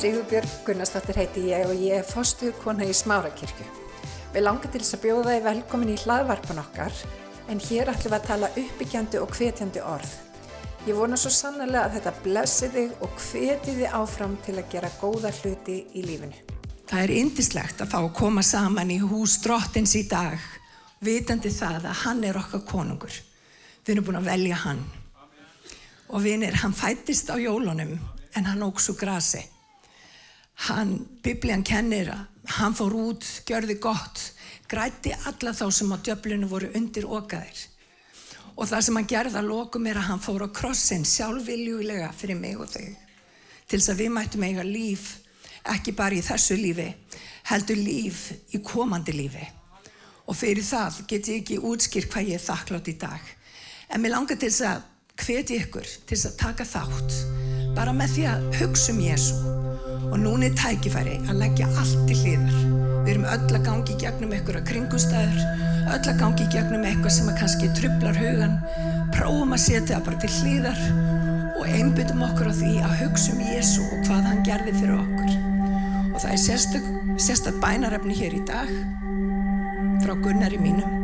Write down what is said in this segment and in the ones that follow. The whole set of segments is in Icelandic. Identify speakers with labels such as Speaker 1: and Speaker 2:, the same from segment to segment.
Speaker 1: Sigurbjörg Gunnarsdóttir heiti ég og ég er fostuð kona í Smárakirkju. Við langar til þess að bjóða þið velkomin í hlaðvarpan okkar en hér ætlum við að tala uppbyggjandi og hvetjandi orð. Ég vona svo sannlega að þetta blessi þig og hveti þið áfram til að gera góða hluti í lífinu.
Speaker 2: Það er indislegt að fá að koma saman í hús drottins í dag, vitandi það að hann er okkar konungur. Við erum búin að velja hann. Og vinir, hann fættist á jólunum en hann óks úr grasi. Hann, biblían kennir að hann fór út, gjörði gott, grætti alla þá sem á djöflinu voru undir okaðir. Og það sem hann gerði að lokum er að hann fór á krossin sjálfviljulega fyrir mig og þau. Til þess að við mættum eiga líf, ekki bara í þessu lífi, heldur líf í komandi lífi. Og fyrir það get ég ekki útskýrt hvað ég er þakklátt í dag. En mér langar til þess að hveti ykkur til þess að taka þátt, bara með því að hugsa um Jésu og núna er tækifæri að leggja allt til hliðar. Við erum öll að gangi gegnum einhverja kringustæður, öll að gangi gegnum eitthvað sem kannski trublar hugan, prófum að setja það bara til hliðar og einbyttum okkur á því að hugsa um Jésu og hvað hann gerði fyrir okkur. Og það er sérstak, sérstak bænarefni hér í dag frá Gunnari mínum.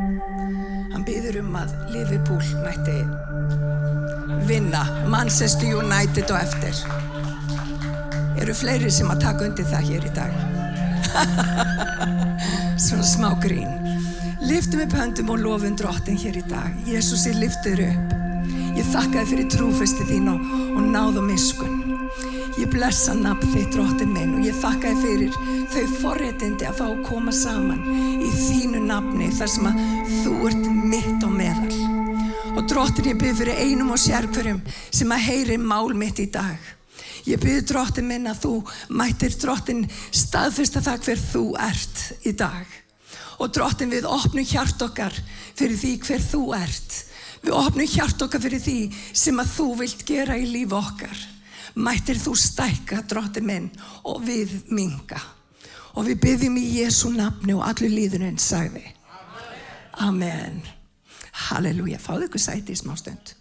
Speaker 2: Hann byður um að Liverpool mætti vinna Manchester United og eftir eru fleiri sem að taka undir það hér í dag. Svona smá grín. Liftum upp höndum og lofum drottin hér í dag. Jésús ég liftur upp. Ég þakkaði fyrir trúfesti þín og, og náð og miskun ég blessa nafn þitt drottin minn og ég þakkaði fyrir þau forréttindi að fá að koma saman í þínu nafni þar sem að þú ert mitt á meðal. Og drottin ég byrð fyrir einum og sérkverjum sem að heyri mál mitt í dag Ég byrði drottin minn að þú mættir drottin staðfesta það hver þú ert í dag. Og drottin við opnum hjart okkar fyrir því hver þú ert. Við opnum hjart okkar fyrir því sem að þú vilt gera í lífu okkar. Mættir þú stækka drottin minn og við minga. Og við byrðum í Jésu nafni og allir líðuninn sagði. Amen. Halleluja. Fáðu ykkur sæti í smá stund.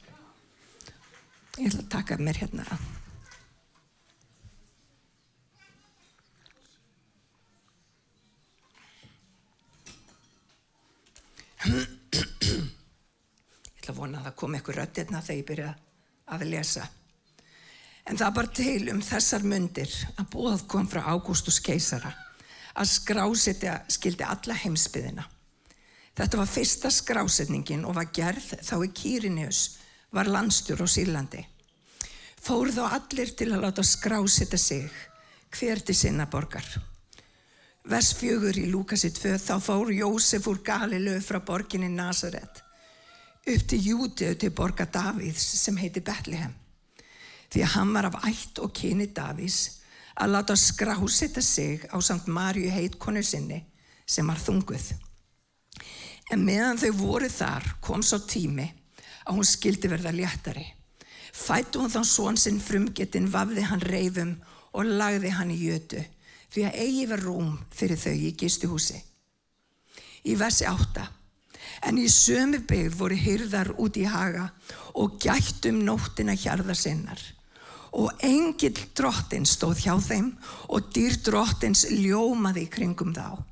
Speaker 2: Ég ætla að taka mér hérna að. Ég ætla að vona að það kom eitthvað röttirna þegar ég byrja að lesa. En það var til um þessar myndir að bóð kom frá Ágústus keisara að skrásetja skildi alla heimsbyðina. Þetta var fyrsta skrásetningin og var gerð þá í Kýrinius var landstur á Sýrlandi. Fór þá allir til að láta skrásetja sig hver til sinna borgar. Vers fjögur í Lúkasi 2 þá fór Jósef úr Galilöf frá borginni Nazaret upp til Jútið til borga Davíðs sem heiti Betlehem. Því að hann var af ætt og kyni Davíðs að láta skrásetta sig á samt Marju heitkonu sinni sem var þunguð. En meðan þau voru þar kom svo tími að hún skildi verða léttari. Fættu hún þá svon sinn frumgetinn vafði hann reyfum og lagði hann í jötu því að eigi var rúm fyrir þau í gistuhúsi. Í versi átta. En í sömu byggð voru hyrðar út í haga og gætt um nóttina hjarðar sinnar. Og engill drottin stóð hjá þeim og dýr drottins ljómaði kringum þá.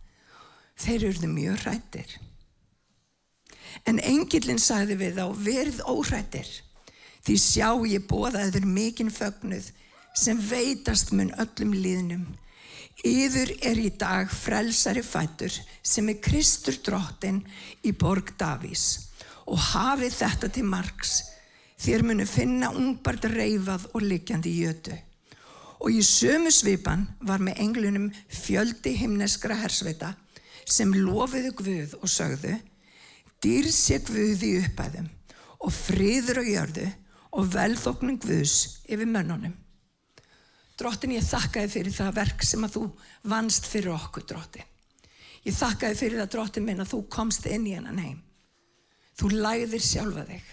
Speaker 2: Þeir eruðu mjög hrættir. En engillin sagði við þá verð óhrættir. Því sjá ég bóðaður mikinn fögnuð sem veitast mun öllum líðnum Yður er í dag frelsari fættur sem er Kristur drottin í borg Davís og hafið þetta til margs þér munu finna ungbart reyfað og liggjandi jötu. Og í sömu svipan var með englunum fjöldi himneskra hersveita sem lofiðu Guð og sögðu dýr sé Guð í uppæðum og friður og jörðu og velþóknum Guðs yfir mönnunum. Drottin, ég þakkaði fyrir það verk sem að þú vannst fyrir okkur, drottin. Ég þakkaði fyrir það, drottin minn, að þú komst inn í hennan heim. Þú læðir sjálfa þig.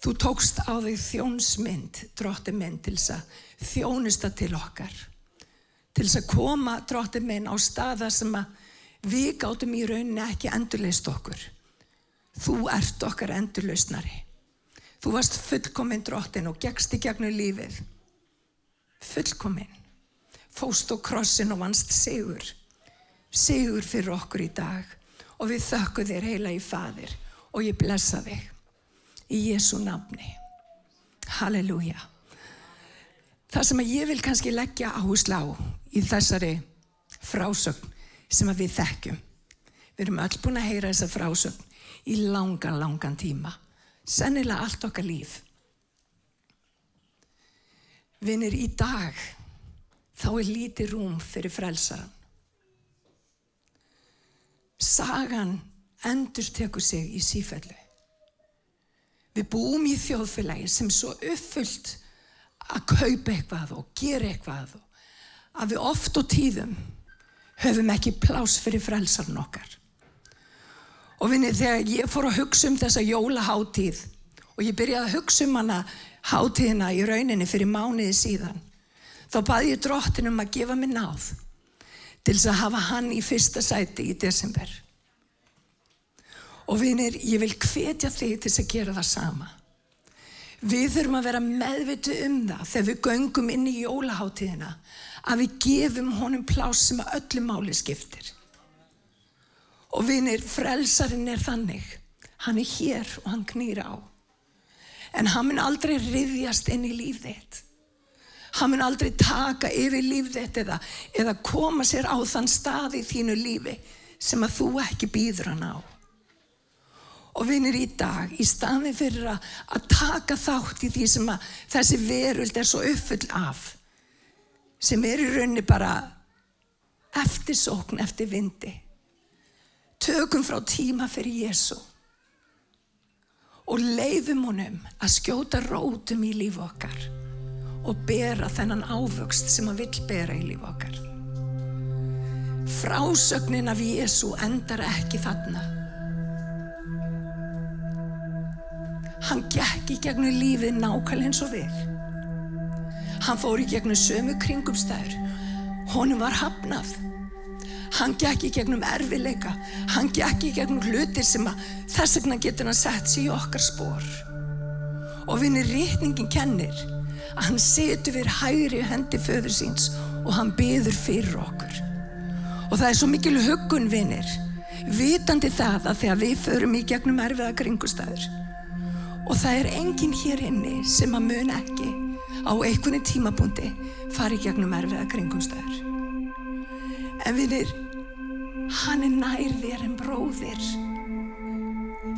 Speaker 2: Þú tókst á þig þjónsmynd, drottin minn, til þess að þjónusta til okkar. Til þess að koma, drottin minn, á staða sem að við gáttum í rauninni ekki endurleist okkur. Þú ert okkar endurlausnari. Þú varst fullkominn drottin og gegst í gegnum lífið fullkominn. fóst og krossin og vannst sigur. Sigur fyrir okkur í dag og við þökkum þér heila í fadir og ég blessa þig í Jésu nafni. Halleluja. Það sem að ég vil kannski leggja áherslu á í þessari frásögn sem að við þekkjum. Við erum öll búin að heyra þessa frásögn í langan, langan tíma. Sennilega allt okkar líf. Vinnir í dag, þá er lítið rúm fyrir frelsaran. Sagan endur tekur sig í sífellu. Við búum í þjóðfélagi sem svo uppfullt að kaupa eitthvað og gera eitthvað að við oft og tíðum höfum ekki plás fyrir frelsarn okkar. Og vinni þegar ég fór að hugsa um þessa jólaháttíð og ég byrjaði að hugsa um hana háttíðina í rauninni fyrir mánuði síðan þá baði ég drottin um að gefa mig náð til þess að hafa hann í fyrsta sæti í desember. Og vinir, ég vil hvetja þig til þess að gera það sama. Við þurfum að vera meðvitu um það þegar við göngum inn í jólaháttíðina að við gefum honum plás sem að öllu máli skiptir. Og vinir, frelsarinn er þannig. Hann er hér og hann knýr á. En hann mun aldrei riðjast inn í líf þitt. Hann mun aldrei taka yfir líf þitt eða, eða koma sér á þann stað í þínu lífi sem að þú ekki býður hann á. Og vinir í dag, í staði fyrir að, taka þátt í því sem að þessi veröld er svo uppfull af, sem er í raunni bara eftirsókn eftir vindi. Tökum frá tíma fyrir Jésu og leiðum honum að skjóta rótum í líf okkar og bera þennan ávöxt sem hann vill bera í líf okkar. Frásögnin af Jésu endar ekki þarna. Hann gekk í gegnum lífið nákvæmlega eins og við. Hann fór í gegnum sömu kringumstæður. Honum var hafnað. Hann gekk í gegnum erfileika. Hann gekk í gegnum hlutir sem að þess vegna getur hann sett sér í okkar spór. Og vinni rítningin kennir að hann setur við hægri hendi föður síns og hann byður fyrir okkur. Og það er svo mikil huggun vinnir, vitandi það að þegar við förum í gegnum erfiða kringustæður og það er enginn hér inni sem að mun ekki á einhvern tímapunkti fari gegnum erfiða kringumstæður. En viðir, hann er nær þér en bróðir.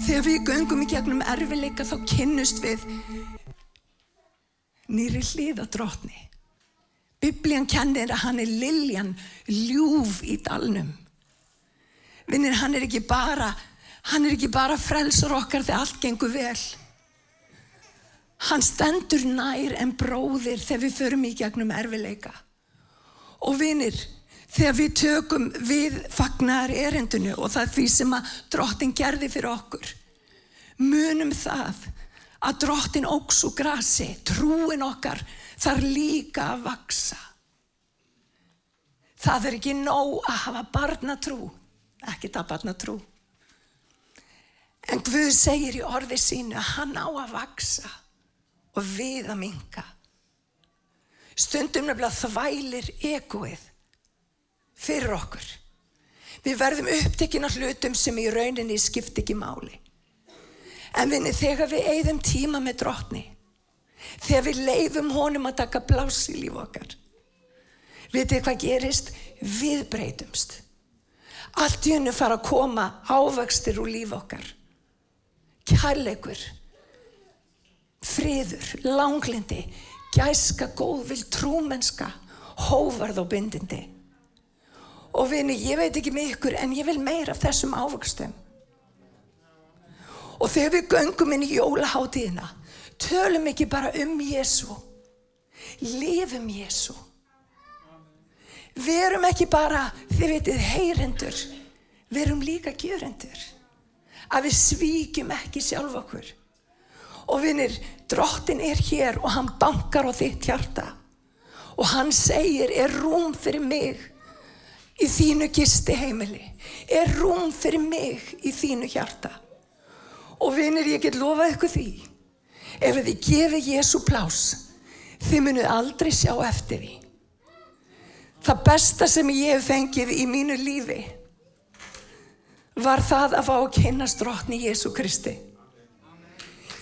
Speaker 2: Þegar við göngum í gegnum erfileika þá kynnust við nýri hliða drotni. Biblían kennir að hann er liljan ljúf í dalnum. Vinnir, hann er ekki bara, hann er ekki bara frelsar okkar þegar allt gengur vel. Hann stendur nær en bróðir þegar við förum í gegnum erfileika. Og vinir, þegar við tökum við fagnar erendinu og það er því sem að drottin gerði fyrir okkur, munum það að drottin óks og grasi, trúin okkar, þar líka að vaksa. Það er ekki nóg að hafa barnatrú, ekki það barnatrú. En Guð segir í orði sínu að hann á að vaksa og við að minka. Stundum nefnilega þvælir egoið fyrir okkur. Við verðum upptekinn af hlutum sem í rauninni skipt ekki máli. En vinni, þegar við eigðum tíma með drotni, þegar við leifum honum að taka blás í líf okkar, vitið hvað gerist? Við breytumst. Allt í hennu fara að koma ávakstir úr líf okkar. Kærleikur friður, langlindi, gæska, góðvill, trúmenska, hóvarð og bindindi. Og vini, ég veit ekki með ykkur en ég vil meira þessum ávöxtum. Og þegar við göngum inn í jólaháttíðina, tölum ekki bara um Jésu, lifum Jésu. Við erum ekki bara, þið veitir, heyrendur, við erum líka gjörendur. Að við svíkjum ekki sjálf okkur. Og vinnir, drottin er hér og hann bankar á þitt hjarta. Og hann segir, er rúm fyrir mig í þínu gisti heimili. Er rúm fyrir mig í þínu hjarta. Og vinnir, ég get lofað ykkur því. Ef þið gefið Jésu plás, þið munuð aldrei sjá eftir því. Það besta sem ég hef fengið í mínu lífi var það að fá að kynast drottni Jésu Kristi.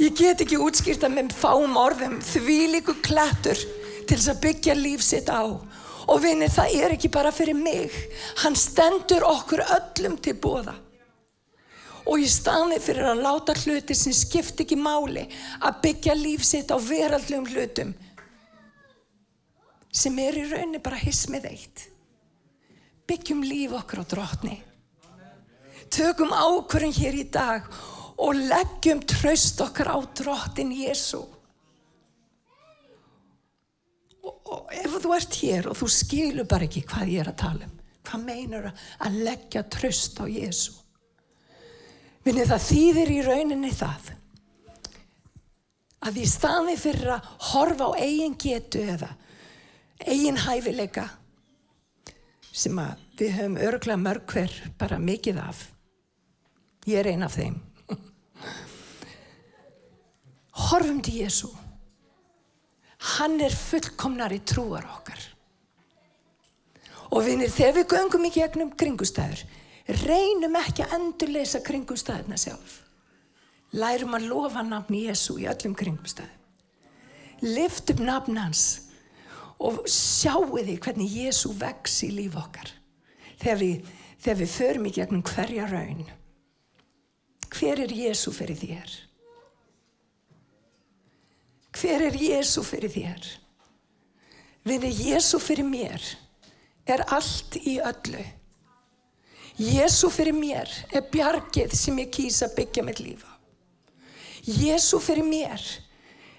Speaker 2: Ég get ekki útskýrta með fáum orðum því líku klættur til þess að byggja líf sitt á. Og vinni það er ekki bara fyrir mig, hann stendur okkur öllum til bóða. Og í staði fyrir að láta hluti sem skipt ekki máli að byggja líf sitt á veraldlegum hlutum sem er í rauninni bara hismið eitt. Byggjum líf okkur á drotni. Tökum ákvörðin hér í dag og leggjum tröst okkar á drottin Jésu. Og, ef þú ert hér og þú skilur bara ekki hvað ég er að tala um, hvað meinar að leggja tröst á Jésu? Vinni það þýðir í rauninni það að í staði fyrir að horfa á eigin getu eða eigin hæfileika sem að við höfum örglega mörg hver bara mikið af. Ég er ein af þeim. Horfum til Jésu. Hann er fullkomnari trúar okkar. Og vinir, þegar við göngum í gegnum kringustæður, reynum ekki að endurleysa kringustæðina sjálf. Lærum að lofa nafn Jésu í öllum kringustæðum. Lift upp nafn hans og sjáu því hvernig Jésu vex í líf okkar. Þegar við, þegar við förum í gegnum hverja raun. Hver er Jésu fyrir þér? Hver er Jésu fyrir þér? Vinni, Jésu fyrir mér er allt í öllu. Jésu fyrir mér er bjargið sem ég kýsa byggja mitt lífa. Jésu fyrir mér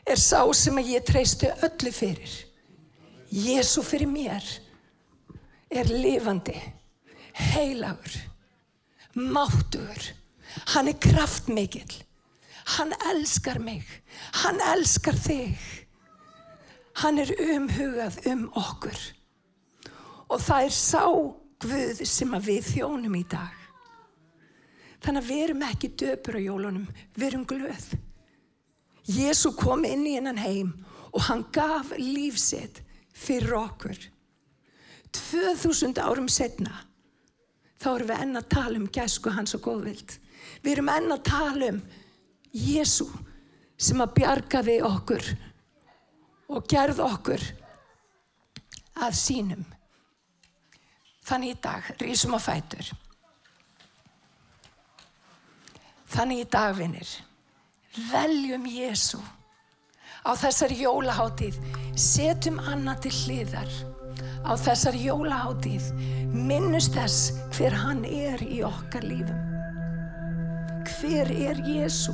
Speaker 2: er sá sem ég treystu öllu fyrir. Jésu fyrir mér er lifandi, heilagur, máttugur. Hann er kraftmikill. Hann elskar mig. Hann elskar þig. Hann er umhugað um okkur. Og það er sá Guð sem við þjónum í dag. Þannig að við erum ekki döpur á jólunum, við erum glöð. Jésu kom inn í hennan heim og hann gaf lífsitt fyrir okkur. 2000 árum setna þá erum við enn að tala um gæsku hans og góðvild. Við erum enn að tala um Jésu sem að bjargaði okkur og gerð okkur að sínum. Þannig í dag, rísum á fætur. Þannig í dag, vinnir, veljum Jésu á þessari jólaháttíð, setjum annað til hliðar. Á þessari jólaháttíð, minnust þess hver hann er í okkar lífum. Hver er Jésu